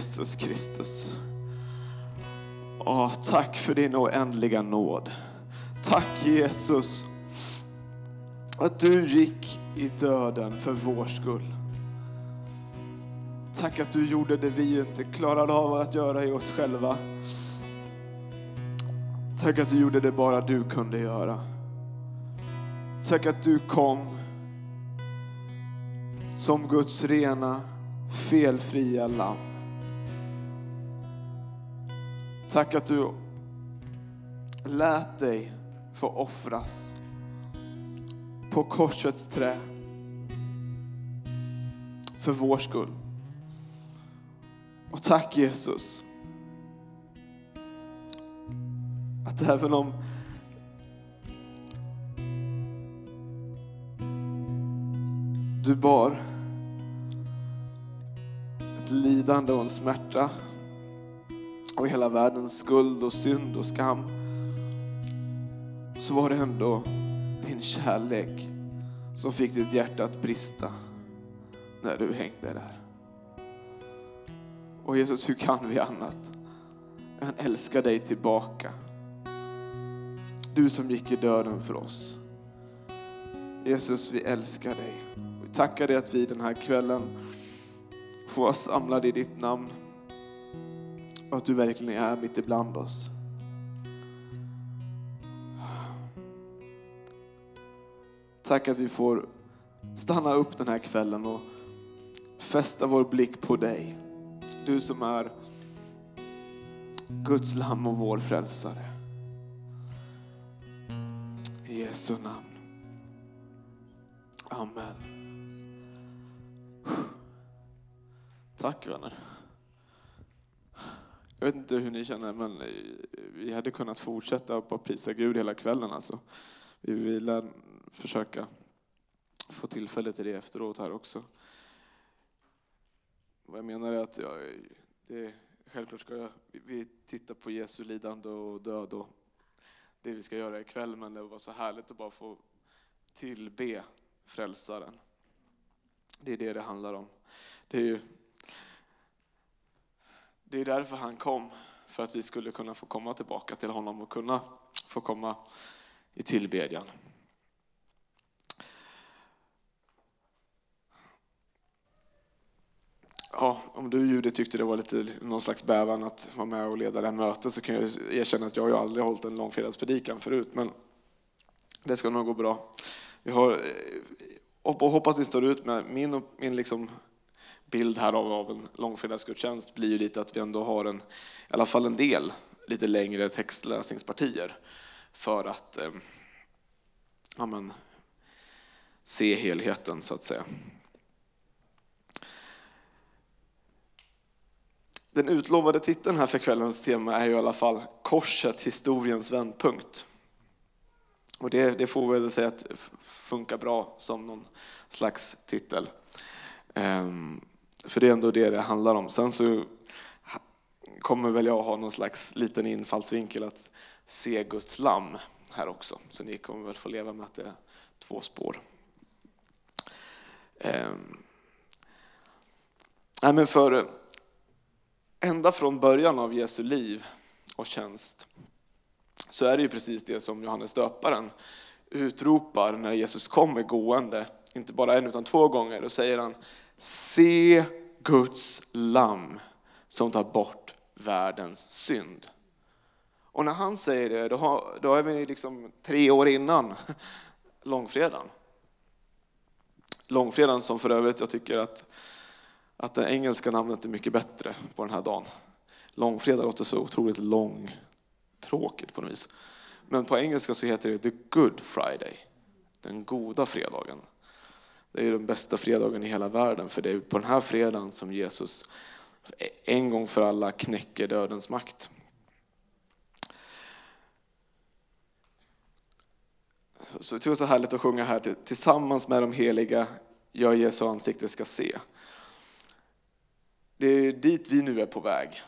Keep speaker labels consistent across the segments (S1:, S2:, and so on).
S1: Jesus Kristus. Åh, tack för din oändliga nåd. Tack Jesus att du gick i döden för vår skull. Tack att du gjorde det vi inte klarade av att göra i oss själva. Tack att du gjorde det bara du kunde göra. Tack att du kom som Guds rena, felfria lamm. Tack att du lät dig få offras på korsets trä för vår skull. Och tack Jesus att även om du bar ett lidande och en smärta och hela världens skuld och synd och skam så var det ändå din kärlek som fick ditt hjärta att brista när du hängde där. Och Jesus, hur kan vi annat än älska dig tillbaka? Du som gick i döden för oss. Jesus, vi älskar dig. Vi tackar dig att vi den här kvällen får vara samlade i ditt namn och att du verkligen är mitt ibland oss. Tack att vi får stanna upp den här kvällen och fästa vår blick på dig. Du som är Guds lamm och vår frälsare. I Jesu namn. Amen. Tack vänner. Jag vet inte hur ni känner, men eh, vi hade kunnat fortsätta på att prisa Gud hela kvällen. Alltså. Vi vill försöka få tillfälle till det efteråt här också. Vad jag menar är att ja, det, självklart ska jag, vi titta på Jesu lidande och död och det vi ska göra ikväll, men det var så härligt att bara få tillbe frälsaren. Det är det det handlar om. Det är ju det är därför han kom, för att vi skulle kunna få komma tillbaka till honom och kunna få komma i tillbedjan. Ja, om du Judit tyckte det var lite någon slags bävan att vara med och leda det här mötet så kan jag erkänna att jag har ju aldrig hållit en långfredagspredikan förut, men det ska nog gå bra. Vi har, och hoppas ni står ut med min, min liksom bild här av, av en långfredagsgudstjänst blir ju lite att vi ändå har en, i alla fall en del lite längre textläsningspartier för att eh, ja, men, se helheten så att säga. Den utlovade titeln här för kvällens tema är ju i alla fall Korset, historiens vändpunkt. Och det, det får väl säga att funkar bra som någon slags titel. Um, för det är ändå det det handlar om. Sen så kommer väl jag ha någon slags liten infallsvinkel att se Guds lamm här också. Så ni kommer väl få leva med att det är två spår. Eh, nej men för ända från början av Jesu liv och tjänst så är det ju precis det som Johannes döparen utropar när Jesus kommer gående, inte bara en utan två gånger, och säger han Se Guds lamm som tar bort världens synd. Och när han säger det, då, har, då är vi liksom tre år innan långfredagen. Långfredagen som för övrigt jag tycker att att det engelska namnet är mycket bättre på den här dagen. Långfredag låter så otroligt långtråkigt på något vis. Men på engelska så heter det the good friday, den goda fredagen. Det är den bästa fredagen i hela världen för det är på den här fredagen som Jesus en gång för alla knäcker dödens makt. Så det är så härligt att sjunga här tillsammans med de heliga, jag Jesu ansikte ska se. Det är dit vi nu är på väg.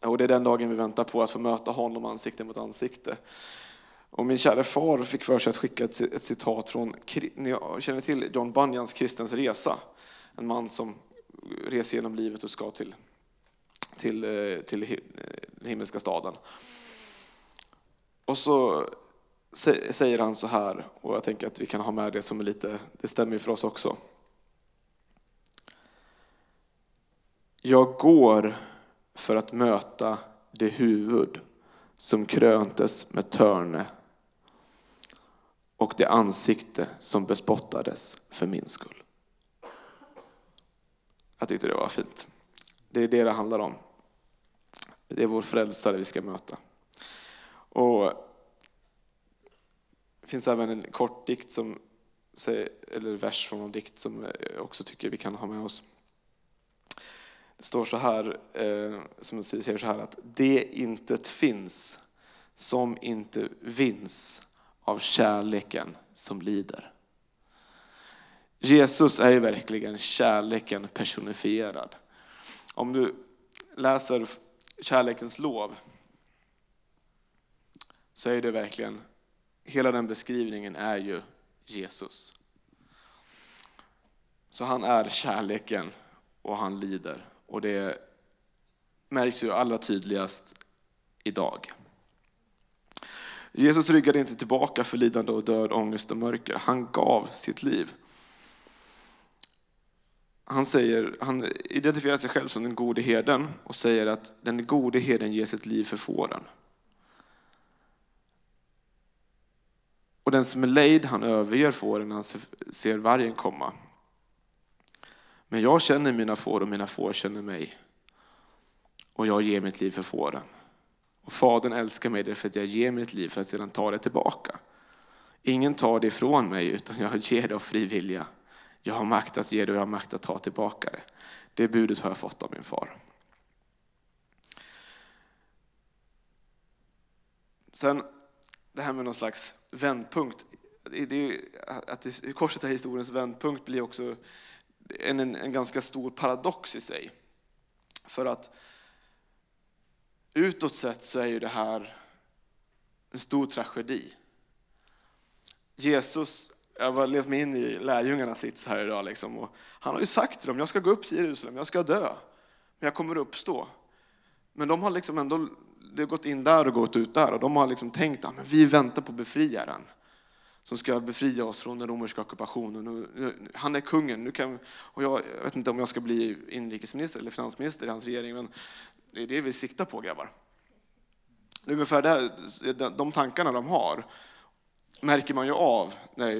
S1: Och det är den dagen vi väntar på att få möta honom ansikte mot ansikte. Och min kära far fick för sig att skicka ett, ett citat från, ni känner till John Bunyans Kristens resa. En man som reser genom livet och ska till, till, eh, till den eh, himmelska staden. Och så säger han så här, och jag tänker att vi kan ha med det som är lite, det stämmer för oss också. Jag går för att möta det huvud som kröntes med törne och det ansikte som bespottades för min skull. Jag tyckte det var fint. Det är det det handlar om. Det är vår frälsare vi ska möta. Och det finns även en kort dikt som, eller vers från en dikt som jag också tycker vi kan ha med oss. Det står så här, eh, som säger så här att det intet finns som inte vinns av kärleken som lider. Jesus är ju verkligen kärleken personifierad. Om du läser kärlekens lov så är det verkligen, hela den beskrivningen är ju Jesus. Så han är kärleken och han lider. Och det märks ju allra tydligast idag. Jesus ryggade inte tillbaka för lidande och död, ångest och mörker. Han gav sitt liv. Han, säger, han identifierar sig själv som den gode herden och säger att den gode herden ger sitt liv för fåren. Och den som är lejd, han överger fåren när han ser vargen komma. Men jag känner mina får och mina får känner mig. Och jag ger mitt liv för fåren. Och Fadern älskar mig därför att jag ger mitt liv för att sedan ta det tillbaka. Ingen tar det ifrån mig utan jag ger det av fri vilja. Jag har makt att ge det och jag har makt att ta tillbaka det. Det budet har jag fått av min far. Sen det här med någon slags vändpunkt. Det är, att korset är historiens vändpunkt blir också en, en, en ganska stor paradox i sig. För att utåt sett så är ju det här en stor tragedi. Jesus, jag har levt mig in i lärjungarnas sits här idag. Liksom, och han har ju sagt till dem, jag ska gå upp till Jerusalem, jag ska dö, men jag kommer uppstå. Men de har liksom ändå det har gått in där och gått ut där och de har liksom tänkt att vi väntar på befriaren som ska befria oss från den romerska ockupationen. Eh, han är kungen. Nu kan, och jag, jag vet inte om jag ska bli inrikesminister eller finansminister i hans regering, men det är det vi siktar på grabbar. Det är ungefär eh, det, de tankarna de har märker man ju av, när,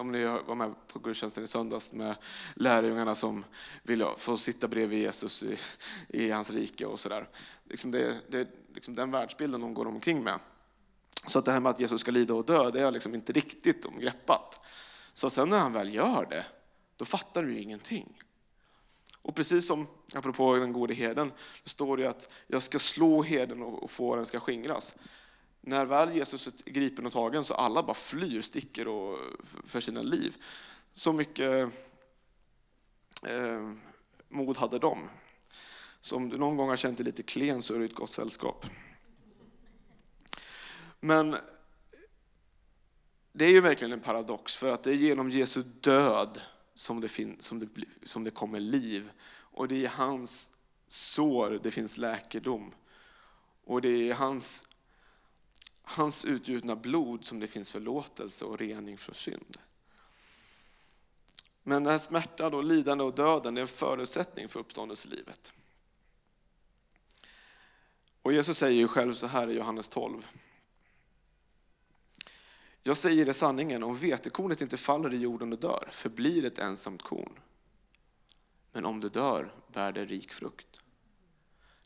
S1: om ni var med på gudstjänsten i söndags med lärjungarna som ville få sitta bredvid Jesus i, i hans rike och sådär. Liksom det, det, liksom den världsbilden de går omkring med. Så att det här med att Jesus ska lida och dö, det är liksom inte riktigt omgreppat. Så sen när han väl gör det, då fattar du ju ingenting. Och precis som, apropå den gode herden, så står det att jag ska slå herden och fåren ska skingras. När väl Jesus är gripen och tagen så alla bara flyr, sticker och, för sina liv. Så mycket eh, mod hade de. Så om du någon gång har känt dig lite klen så är du i ett gott sällskap. Men det är ju verkligen en paradox för att det är genom Jesu död som det, fin- som det, som det kommer liv. Och det är i hans sår det finns läkedom. Och det är i hans, hans utgjutna blod som det finns förlåtelse och rening från synd. Men den här smärtan, och lidande och döden är en förutsättning för uppståndelselivet. Och Jesus säger ju själv så här i Johannes 12. Jag säger er sanningen, om vetekornet inte faller i jorden och dör, förblir ett ensamt korn. Men om det dör bär det rik frukt.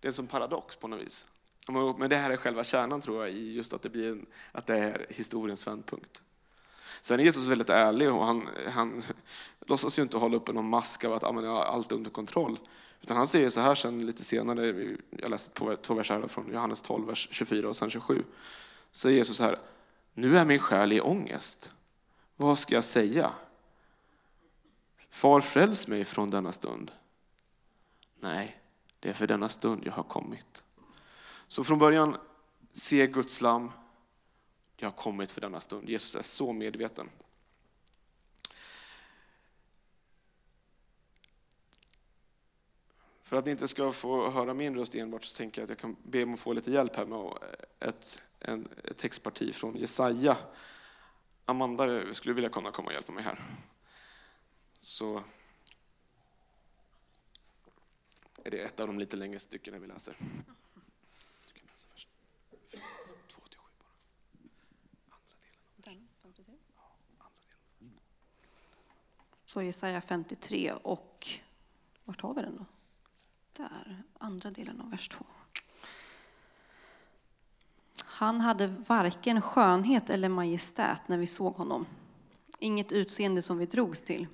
S1: Det är en sån paradox på något vis. Men det här är själva kärnan tror jag, i just att det, blir en, att det är historiens vändpunkt. Sen är Jesus väldigt ärlig och han, han låtsas ju inte hålla upp någon mask av att ah, jag har allt under kontroll. Utan han säger så här sen lite senare, jag läste två, två verser från Johannes 12, vers 24 och sen 27. Säger Jesus så här, nu är min själ i ångest. Vad ska jag säga? Far, fräls mig från denna stund. Nej, det är för denna stund jag har kommit. Så från början, se Guds lam. Jag har kommit för denna stund. Jesus är så medveten. För att ni inte ska få höra min röst enbart så tänker jag att jag kan be om att få lite hjälp här med ett, en, ett textparti från Jesaja. Amanda skulle vilja kunna komma och hjälpa mig här. Så är det ett av de lite längre styckena vi läser.
S2: Så Jesaja 53 och vart har vi den då? Där, andra delen av vers 2. Han hade varken skönhet eller majestät när vi såg honom. Inget utseende som vi drogs till.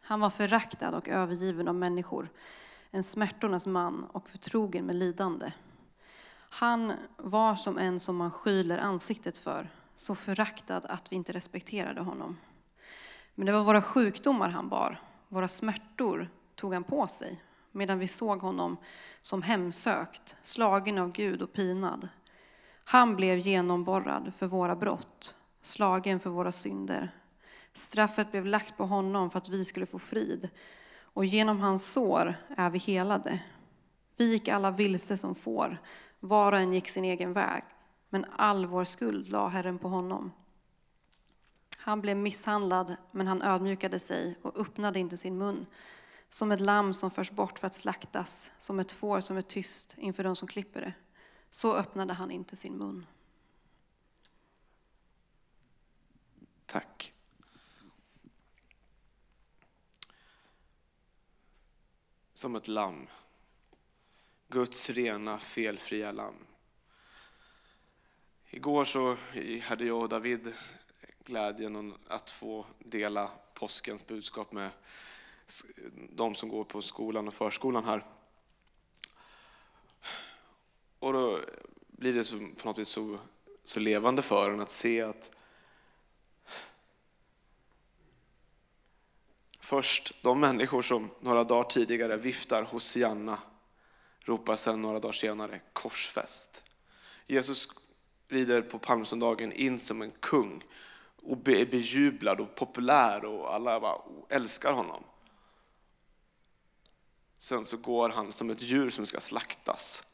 S2: Han var föraktad och övergiven av människor, en smärtornas man och förtrogen med lidande. Han var som en som man skyler ansiktet för, så föraktad att vi inte respekterade honom. Men det var våra sjukdomar han bar, våra smärtor tog han på sig, medan vi såg honom som hemsökt, slagen av Gud och pinad. Han blev genomborrad för våra brott, slagen för våra synder. Straffet blev lagt på honom för att vi skulle få frid, och genom hans sår är vi helade. Vi gick alla vilse som får, var och en gick sin egen väg, men all vår skuld la Herren på honom. Han blev misshandlad, men han ödmjukade sig och öppnade inte sin mun. Som ett lamm som förs bort för att slaktas, som ett får som är tyst inför de som klipper det. Så öppnade han inte sin mun.
S1: Tack. Som ett lamm. Guds rena, felfria lamm. Igår så hade jag och David glädjen att få dela påskens budskap med de som går på skolan och förskolan här. Och då blir det så, på något vis så, så levande för en att se att först de människor som några dagar tidigare viftar Hosianna ropar sen några dagar senare korsfäst. Jesus rider på palmsöndagen in som en kung och är bejublad och populär och alla bara älskar honom. Sen så går han som ett djur som ska slaktas.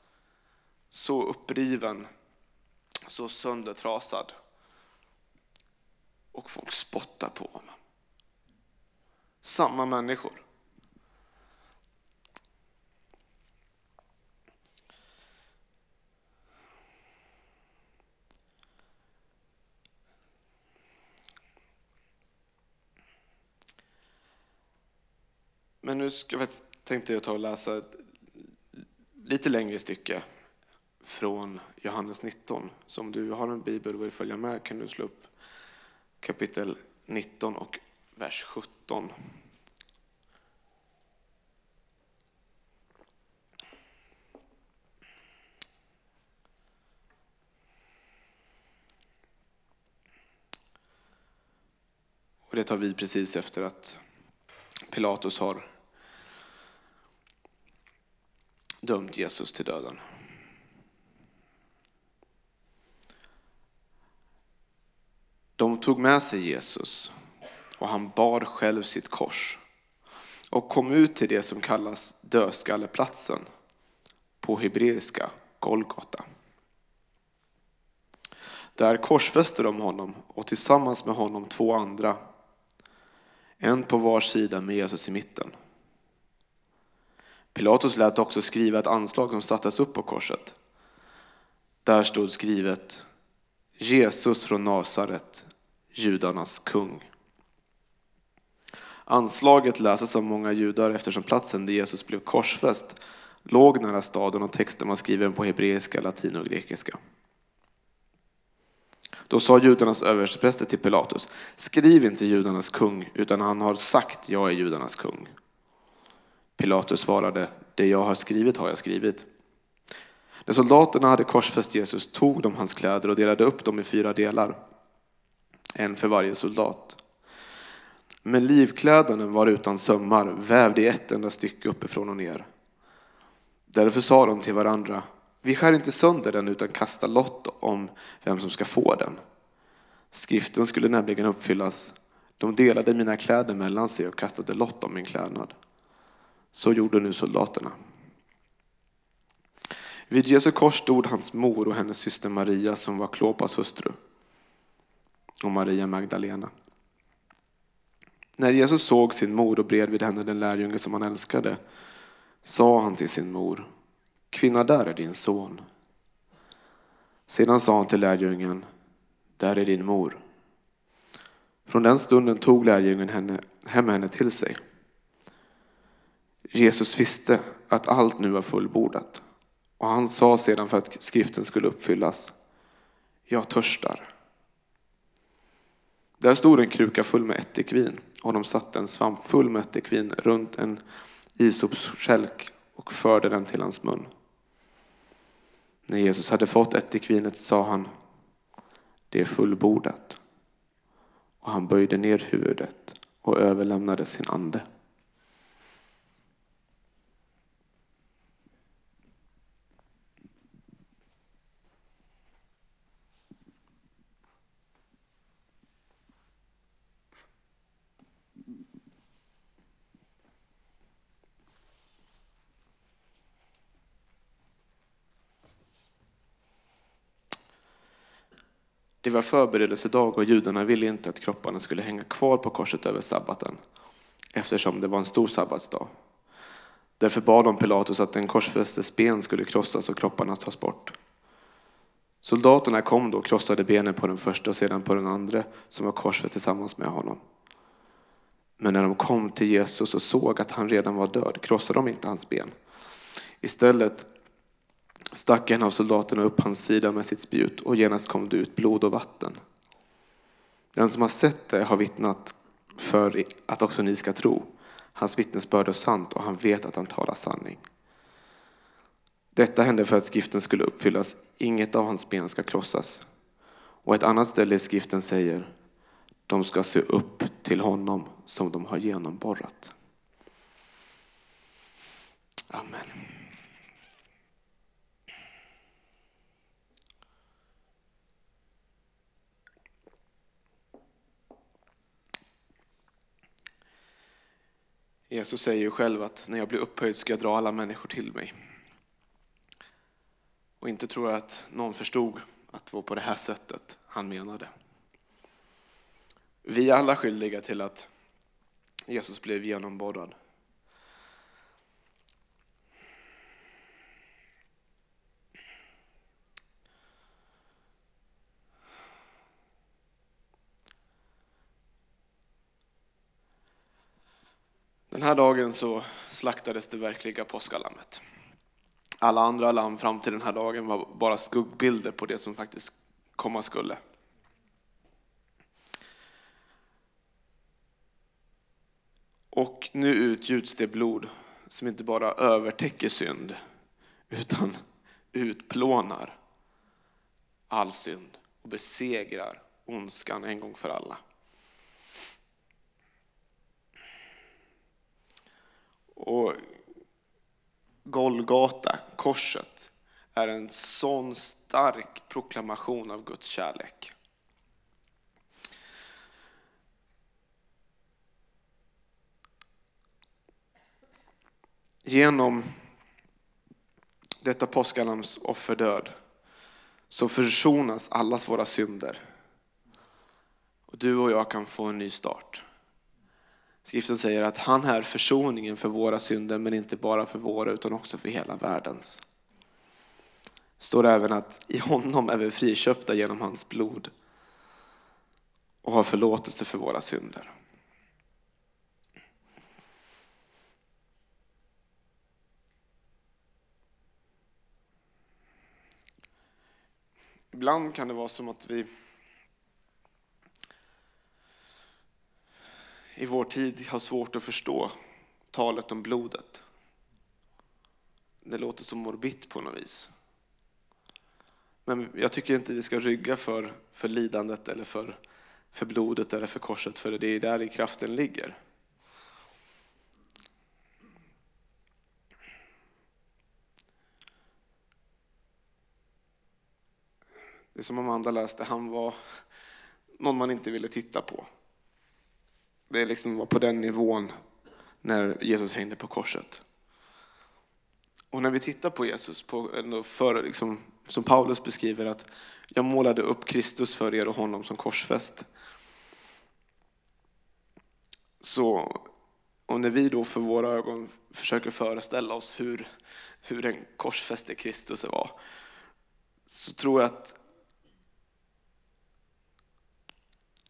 S1: Så uppriven, så söndertrasad. Och folk spottar på honom. Samma människor. Men nu ska jag tänkte jag ta och läsa ett lite längre stycke från Johannes 19. Så om du har en bibel och vill följa med kan du slå upp kapitel 19 och vers 17. Och det tar vi precis efter att Pilatus har dömt Jesus till döden. De tog med sig Jesus och han bar själv sitt kors och kom ut till det som kallas dödskalleplatsen på hebreiska Golgata. Där korsfäste de honom och tillsammans med honom två andra, en på var sida med Jesus i mitten. Pilatus lät också skriva ett anslag som sattes upp på korset. Där stod skrivet Jesus från Nasaret, judarnas kung. Anslaget läses av många judar eftersom platsen där Jesus blev korsfäst låg nära staden och texten var skriven på hebreiska, latin och grekiska. Då sa judarnas överstepräster till Pilatus, skriv inte judarnas kung, utan han har sagt jag är judarnas kung. Pilatus svarade, det jag har skrivit har jag skrivit. När soldaterna hade korsfäst Jesus tog de hans kläder och delade upp dem i fyra delar, en för varje soldat. Men livkläderna var utan sömmar, vävd i ett enda stycke uppifrån och ner. Därför sa de till varandra, Vi skär inte sönder den utan kastar lott om vem som ska få den. Skriften skulle nämligen uppfyllas. De delade mina kläder mellan sig och kastade lott om min klädnad. Så gjorde nu soldaterna. Vid Jesu kors stod hans mor och hennes syster Maria som var Klopas hustru och Maria Magdalena. När Jesus såg sin mor och bredvid henne den lärjunge som han älskade sa han till sin mor Kvinna, där är din son. Sedan sa han till lärjungen Där är din mor. Från den stunden tog lärjungen henne, hem henne till sig. Jesus visste att allt nu var fullbordat och han sa sedan för att skriften skulle uppfyllas Jag törstar. Där stod en kruka full med ättikvin och de satte en svamp full med ättikvin runt en isopsskälk och förde den till hans mun. När Jesus hade fått ättikvinet sa han Det är fullbordat. Och han böjde ner huvudet och överlämnade sin ande. Det var förberedelsedag och judarna ville inte att kropparna skulle hänga kvar på korset över sabbaten eftersom det var en stor sabbatsdag. Därför bad de Pilatus att den korsfästes ben skulle krossas och kropparna tas bort. Soldaterna kom då och krossade benen på den första och sedan på den andra som var korsfäst tillsammans med honom. Men när de kom till Jesus och såg att han redan var död krossade de inte hans ben. Istället stack en av soldaterna upp hans sida med sitt spjut och genast kom det ut blod och vatten. Den som har sett det har vittnat för att också ni ska tro. Hans vittnesbörd är sant och han vet att han talar sanning. Detta hände för att skriften skulle uppfyllas. Inget av hans ben ska krossas. Och ett annat ställe i skriften säger de ska se upp till honom som de har genomborrat. Amen. Jesus säger ju själv att när jag blir upphöjd ska jag dra alla människor till mig. Och inte tror jag att någon förstod att det var på det här sättet han menade. Vi är alla skyldiga till att Jesus blev genomborrad. Den här dagen så slaktades det verkliga påskalammet. Alla andra lamm fram till den här dagen var bara skuggbilder på det som faktiskt komma skulle. Och nu utgjuts det blod som inte bara övertäcker synd utan utplånar all synd och besegrar ondskan en gång för alla. Och Golgata, korset, är en sån stark proklamation av Guds kärlek. Genom detta påskalams offerdöd så försonas allas våra synder. Och du och jag kan få en ny start. Skriften säger att han är försoningen för våra synder, men inte bara för våra utan också för hela världens. Det står även att i honom är vi friköpta genom hans blod och har förlåtelse för våra synder. Ibland kan det vara som att vi i vår tid har svårt att förstå talet om blodet. Det låter så morbitt på något vis. Men jag tycker inte vi ska rygga för, för lidandet eller för, för blodet eller för korset, för det är där i kraften ligger. Det är som Amanda läste, han var någon man inte ville titta på. Det liksom var på den nivån när Jesus hängde på korset. Och när vi tittar på Jesus, på, för, liksom, som Paulus beskriver att jag målade upp Kristus för er och honom som korsfäst. Så, och när vi då för våra ögon försöker föreställa oss hur, hur den korsfäste Kristus var, så tror jag att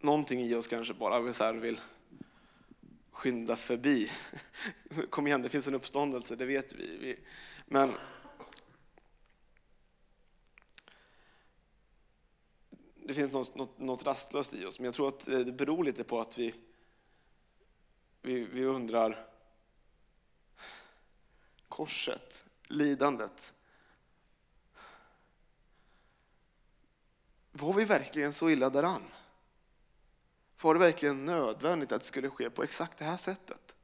S1: någonting i oss kanske bara vill, så här, vill skynda förbi. Kom igen, det finns en uppståndelse, det vet vi. Men det finns något, något, något rastlöst i oss, men jag tror att eh, det beror lite på att vi, vi, vi undrar korset, lidandet. Var vi verkligen så illa däran? Var det verkligen nödvändigt att det skulle ske på exakt det här sättet?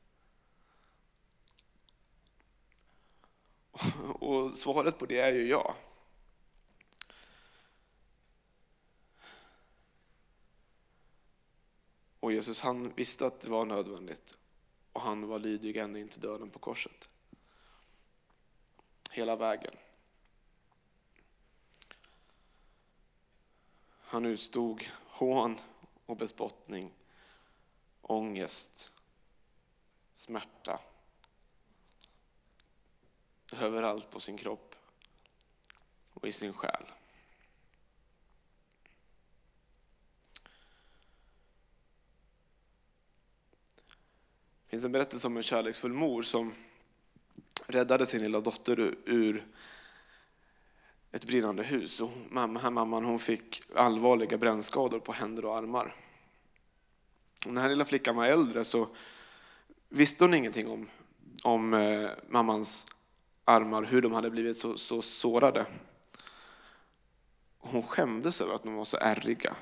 S1: Och svaret på det är ju ja. Och Jesus han visste att det var nödvändigt och han var lydig ända in till döden på korset. Hela vägen. Han utstod hån och bespottning, ångest, smärta. Överallt på sin kropp och i sin själ. Det finns en berättelse om en kärleksfull mor som räddade sin lilla dotter ur ett brinnande hus. Och mamma, mamman hon fick allvarliga brännskador på händer och armar. Och när den här lilla flickan var äldre så visste hon ingenting om, om eh, mammans armar, hur de hade blivit så, så sårade. Hon skämdes över att de var så ärriga.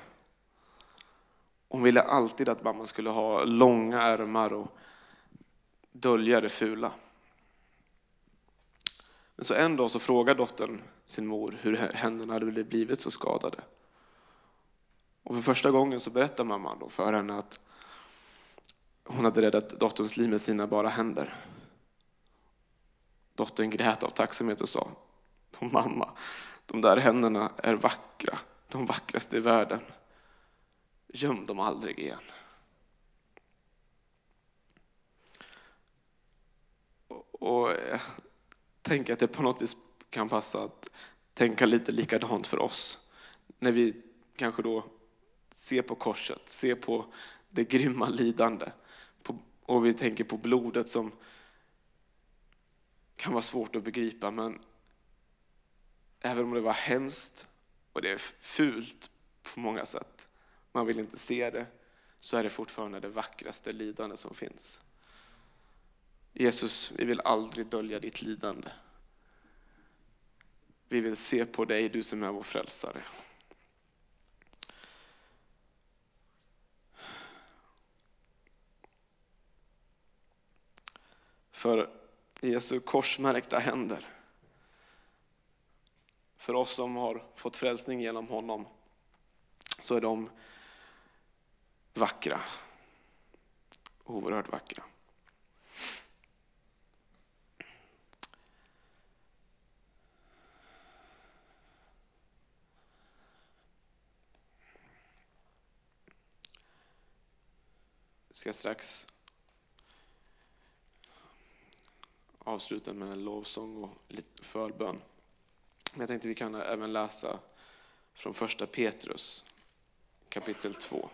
S1: Hon ville alltid att mamman skulle ha långa ärmar och dölja det fula. Men så en dag så frågar dottern sin mor hur händerna hade blivit så skadade. Och för första gången så berättar mamman då för henne att hon hade räddat dotterns liv med sina bara händer. Dottern grät av tacksamhet och sa, mamma, de där händerna är vackra, de vackraste i världen. Göm dem aldrig igen. Och, och tänker att det på något vis kan passa att tänka lite likadant för oss. När vi kanske då ser på korset, ser på det grymma lidande och vi tänker på blodet som kan vara svårt att begripa men även om det var hemskt och det är fult på många sätt, man vill inte se det, så är det fortfarande det vackraste lidande som finns. Jesus, vi vill aldrig dölja ditt lidande. Vi vill se på dig, du som är vår frälsare. För Jesu korsmärkta händer, för oss som har fått frälsning genom honom, så är de vackra. Oerhört vackra. Ska strax avsluta med en lovsång och lite förbön. Men jag tänkte vi kan även läsa från första Petrus kapitel 2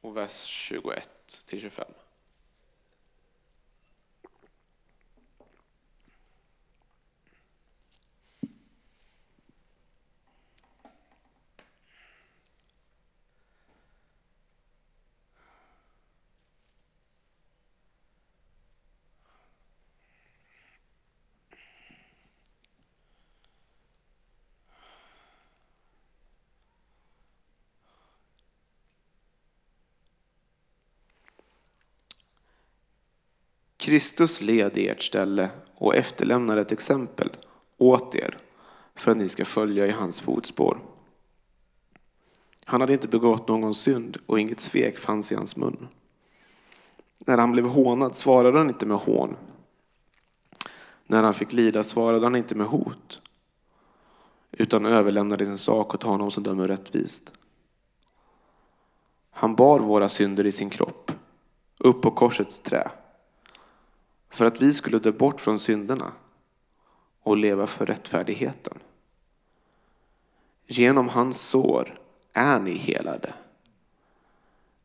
S1: och vers 21 till 25. Kristus led i ert ställe och efterlämnade ett exempel åt er för att ni ska följa i hans fotspår. Han hade inte begått någon synd och inget svek fanns i hans mun. När han blev hånad svarade han inte med hån. När han fick lida svarade han inte med hot utan överlämnade sin sak åt honom som dömer rättvist. Han bar våra synder i sin kropp upp på korsets trä för att vi skulle dö bort från synderna och leva för rättfärdigheten. Genom hans sår är ni helade.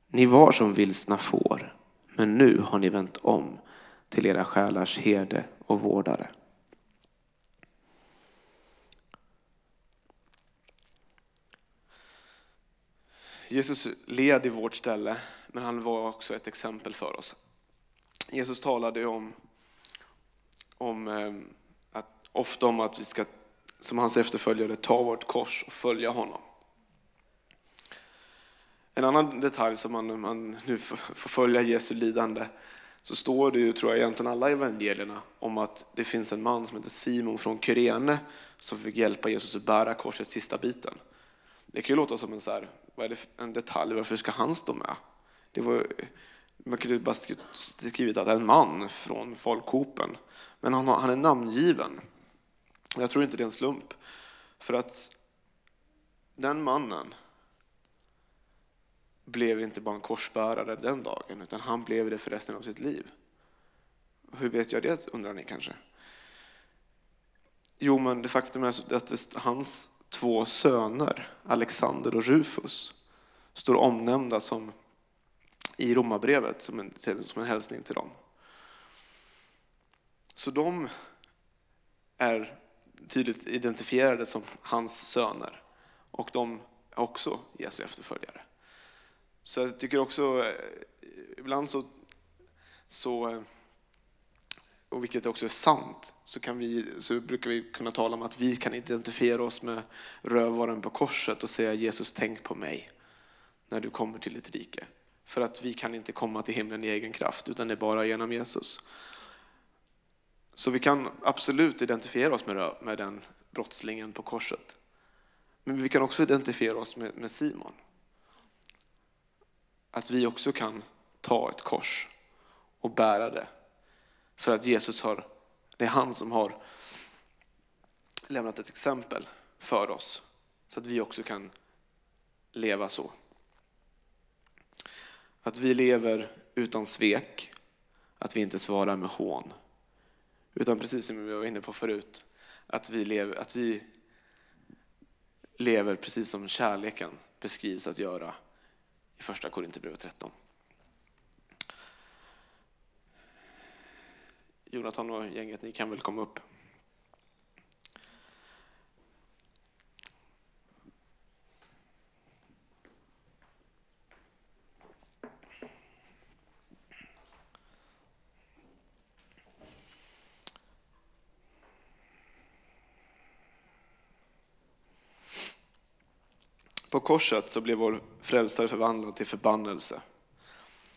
S1: Ni var som vilsna får, men nu har ni vänt om till era själars herde och vårdare. Jesus led i vårt ställe, men han var också ett exempel för oss. Jesus talade om, om ehm, att, ofta om att vi ska som hans efterföljare ta vårt kors och följa honom. En annan detalj som man, man nu får följa Jesu lidande så står det ju, tror jag, egentligen alla evangelierna om att det finns en man som heter Simon från Kyrene som fick hjälpa Jesus att bära korsets sista biten. Det kan ju låta som en, så här, vad är det, en detalj, varför ska han stå med? Det var, man kunde bara skrivit att en man från folkhopen, men han, han är namngiven. Jag tror inte det är en slump. För att den mannen blev inte bara en korsbärare den dagen, utan han blev det för resten av sitt liv. Hur vet jag det, undrar ni kanske? Jo, men det faktum är att hans två söner, Alexander och Rufus, står omnämnda som i romabrevet som en, som en hälsning till dem. Så de är tydligt identifierade som hans söner och de är också Jesu efterföljare. Så jag tycker också, eh, ibland så, så eh, och vilket också är sant, så, kan vi, så brukar vi kunna tala om att vi kan identifiera oss med rövaren på korset och säga Jesus tänk på mig när du kommer till ditt rike. För att vi kan inte komma till himlen i egen kraft utan det är bara genom Jesus. Så vi kan absolut identifiera oss med, den brottslingen på korset. Men vi kan också identifiera oss med Simon. Att vi också kan ta ett kors och bära det. För att Jesus har, det är han som har lämnat ett exempel för oss. Så att vi också kan leva så. Att vi lever utan svek, att vi inte svarar med hån. Utan precis som vi var inne på förut, att vi lever, att vi lever precis som kärleken beskrivs att göra i första Korinthierbrevet 13. Jonathan och gänget, ni kan väl komma upp. På korset så blev vår frälsare förvandlad till förbannelse.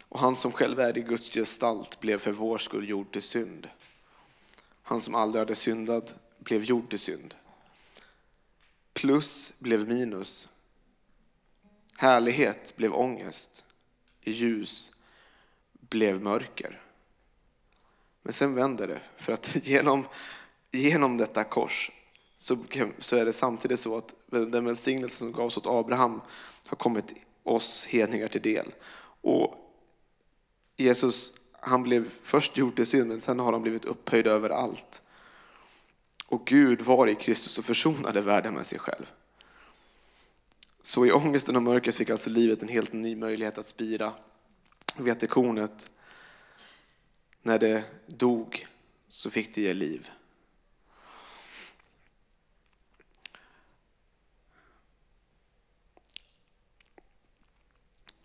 S1: Och han som själv är i Guds gestalt blev för vår skull gjord till synd. Han som aldrig hade syndat blev gjord till synd. Plus blev minus. Härlighet blev ångest. Ljus blev mörker. Men sen vänder det, för att genom, genom detta kors så, så är det samtidigt så att den välsignelse som gavs åt Abraham har kommit oss hedningar till del. Och Jesus, han blev först gjord till synd, men sen har han blivit upphöjd över allt. Och Gud var i Kristus och försonade världen med sig själv. Så i ångesten och mörkret fick alltså livet en helt ny möjlighet att spira. Vetekornet, när det dog, så fick det ge liv.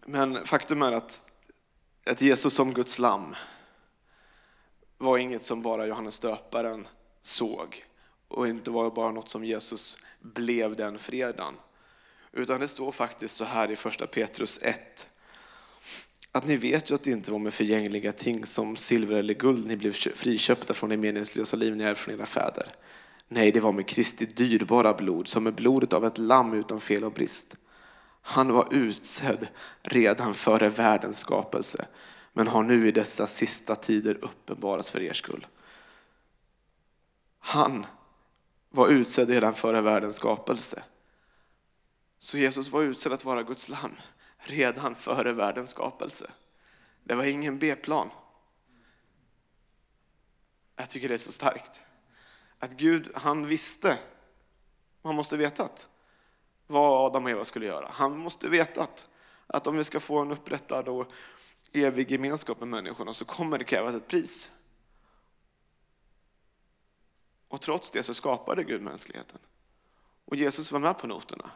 S1: Men faktum är att, att Jesus som Guds lamm var inget som bara Johannes döparen såg och inte var bara något som Jesus blev den fredagen. Utan det står faktiskt så här i första Petrus 1. Att ni vet ju att det inte var med förgängliga ting som silver eller guld ni blev friköpta från det meningslösa liv ni är från era fäder. Nej, det var med Kristi dyrbara blod, som med blodet av ett lamm utan fel och brist. Han var utsedd redan före världens skapelse, men har nu i dessa sista tider uppenbarats för er skull. Han var utsedd redan före världens skapelse. Så Jesus var utsedd att vara Guds lamm redan före världens skapelse. Det var ingen B-plan. Jag tycker det är så starkt. Att Gud, han visste, Man måste vetat vad Adam och Eva skulle göra. Han måste veta att om vi ska få en upprättad och evig gemenskap med människorna så kommer det krävas ett pris. Och trots det så skapade Gud mänskligheten. Och Jesus var med på noterna.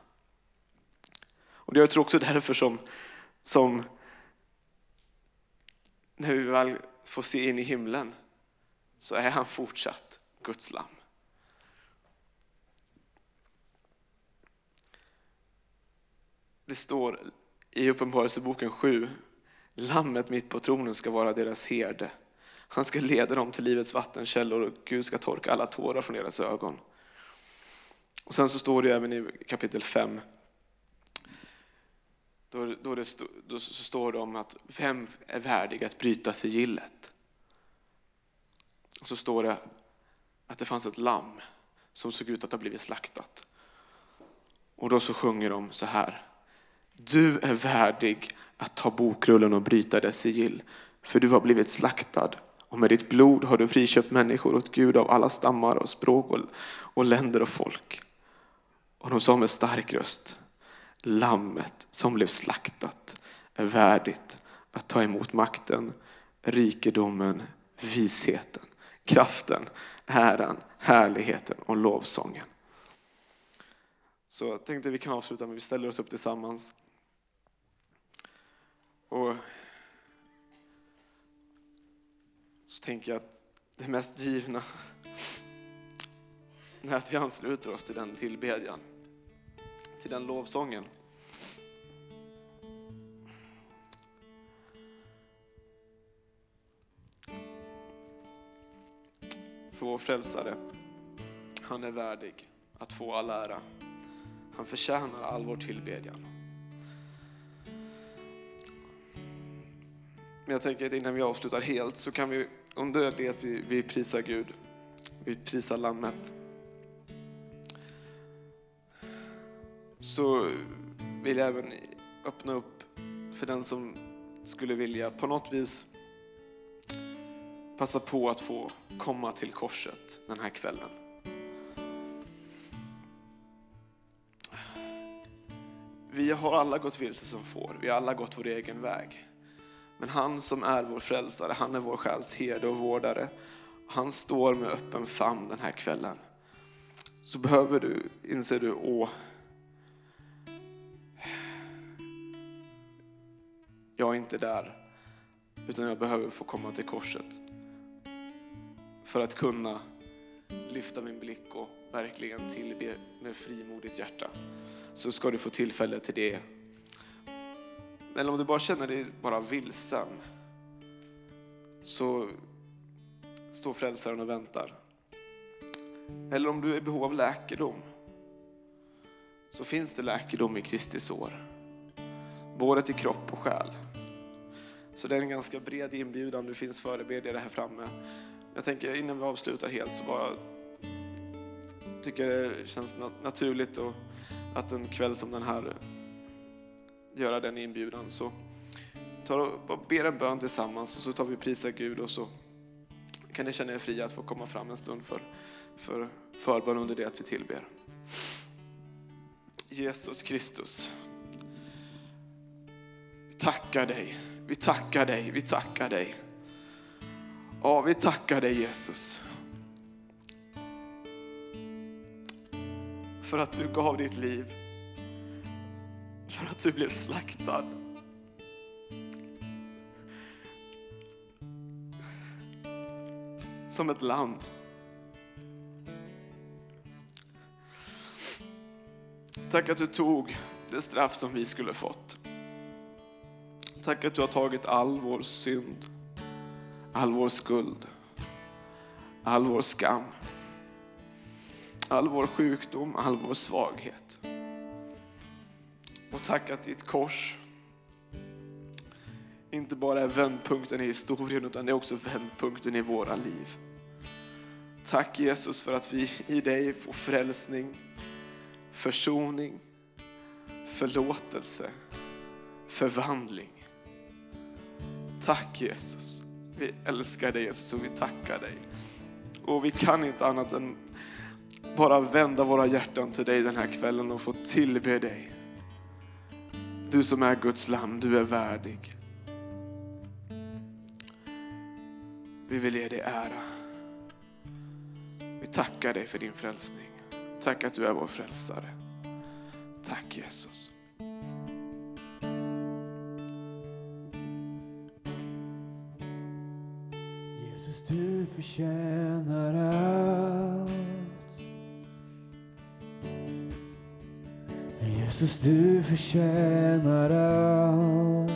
S1: Och det är också därför som, som när vi väl får se in i himlen så är han fortsatt Guds lamm. Det står i Uppenbarelseboken 7, Lammet mitt på tronen ska vara deras herde. Han ska leda dem till livets vattenkällor och Gud ska torka alla tårar från deras ögon. Och sen så står det även i kapitel 5, då, då, det stå, då så står det om att vem är värdig att bryta sigillet? Och så står det att det fanns ett lamm som såg ut att ha blivit slaktat. Och då så sjunger de så här. Du är värdig att ta bokrullen och bryta dess sigill, för du har blivit slaktad och med ditt blod har du friköpt människor åt Gud av alla stammar och språk och, och länder och folk. Och de sa med stark röst, lammet som blev slaktat är värdigt att ta emot makten, rikedomen, visheten, kraften, äran, härligheten och lovsången. Så jag tänkte vi kan avsluta med att vi ställer oss upp tillsammans. Och så tänker jag att det mest givna är att vi ansluter oss till den tillbedjan, till den lovsången. För vår frälsare, han är värdig att få all ära. Han förtjänar all vår tillbedjan. Men jag tänker att innan vi avslutar helt så kan vi under det att vi, vi prisar Gud, vi prisar Lammet, så vill jag även öppna upp för den som skulle vilja på något vis passa på att få komma till korset den här kvällen. Vi har alla gått vilse som får, vi har alla gått vår egen väg. Men han som är vår frälsare, han är vår själs herde och vårdare. Han står med öppen famn den här kvällen. Så behöver du, inser du, åh, jag är inte där, utan jag behöver få komma till korset. För att kunna lyfta min blick och verkligen tillbe med frimodigt hjärta. Så ska du få tillfälle till det eller om du bara känner dig bara vilsen så står frälsaren och väntar. Eller om du är i behov av läkedom så finns det läkedom i Kristi sår. Både till kropp och själ. Så det är en ganska bred inbjudan. Det finns förebedjare här framme. Jag tänker innan vi avslutar helt så bara tycker det känns naturligt att en kväll som den här göra den inbjudan så tar och ber en bön tillsammans och så tar vi prisa Gud och så kan ni känna er fria att få komma fram en stund för, för förbön under det att vi tillber. Jesus Kristus. Vi tackar dig, vi tackar dig, vi tackar dig. Ja, vi tackar dig Jesus. För att du gav ditt liv för att du blev slaktad. Som ett lamm. Tack att du tog det straff som vi skulle fått. Tack att du har tagit all vår synd, all vår skuld, all vår skam. all vår sjukdom, all vår svaghet. Och tack att ditt kors inte bara är vändpunkten i historien utan det är också vändpunkten i våra liv. Tack Jesus för att vi i dig får frälsning, försoning, förlåtelse, förvandling. Tack Jesus. Vi älskar dig Jesus och vi tackar dig. Och vi kan inte annat än bara vända våra hjärtan till dig den här kvällen och få tillbe dig. Du som är Guds lam, du är värdig. Vi vill ge dig ära. Vi tackar dig för din frälsning. Tack att du är vår frälsare. Tack Jesus.
S3: Jesus, du förtjänar allt. Jesus, du förtjänar allt.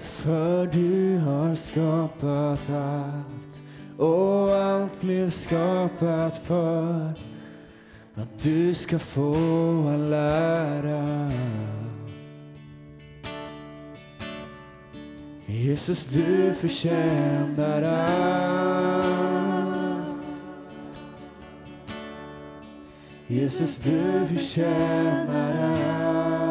S3: För du har skapat allt och allt blev skapat för att du ska få all ära. Jesus, du förtjänar allt. Jesus, du förtjänar allt.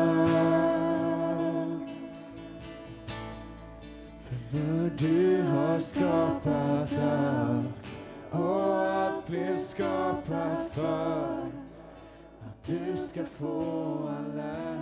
S3: För när du har skapat allt och allt blev skapat för att du ska få all ära.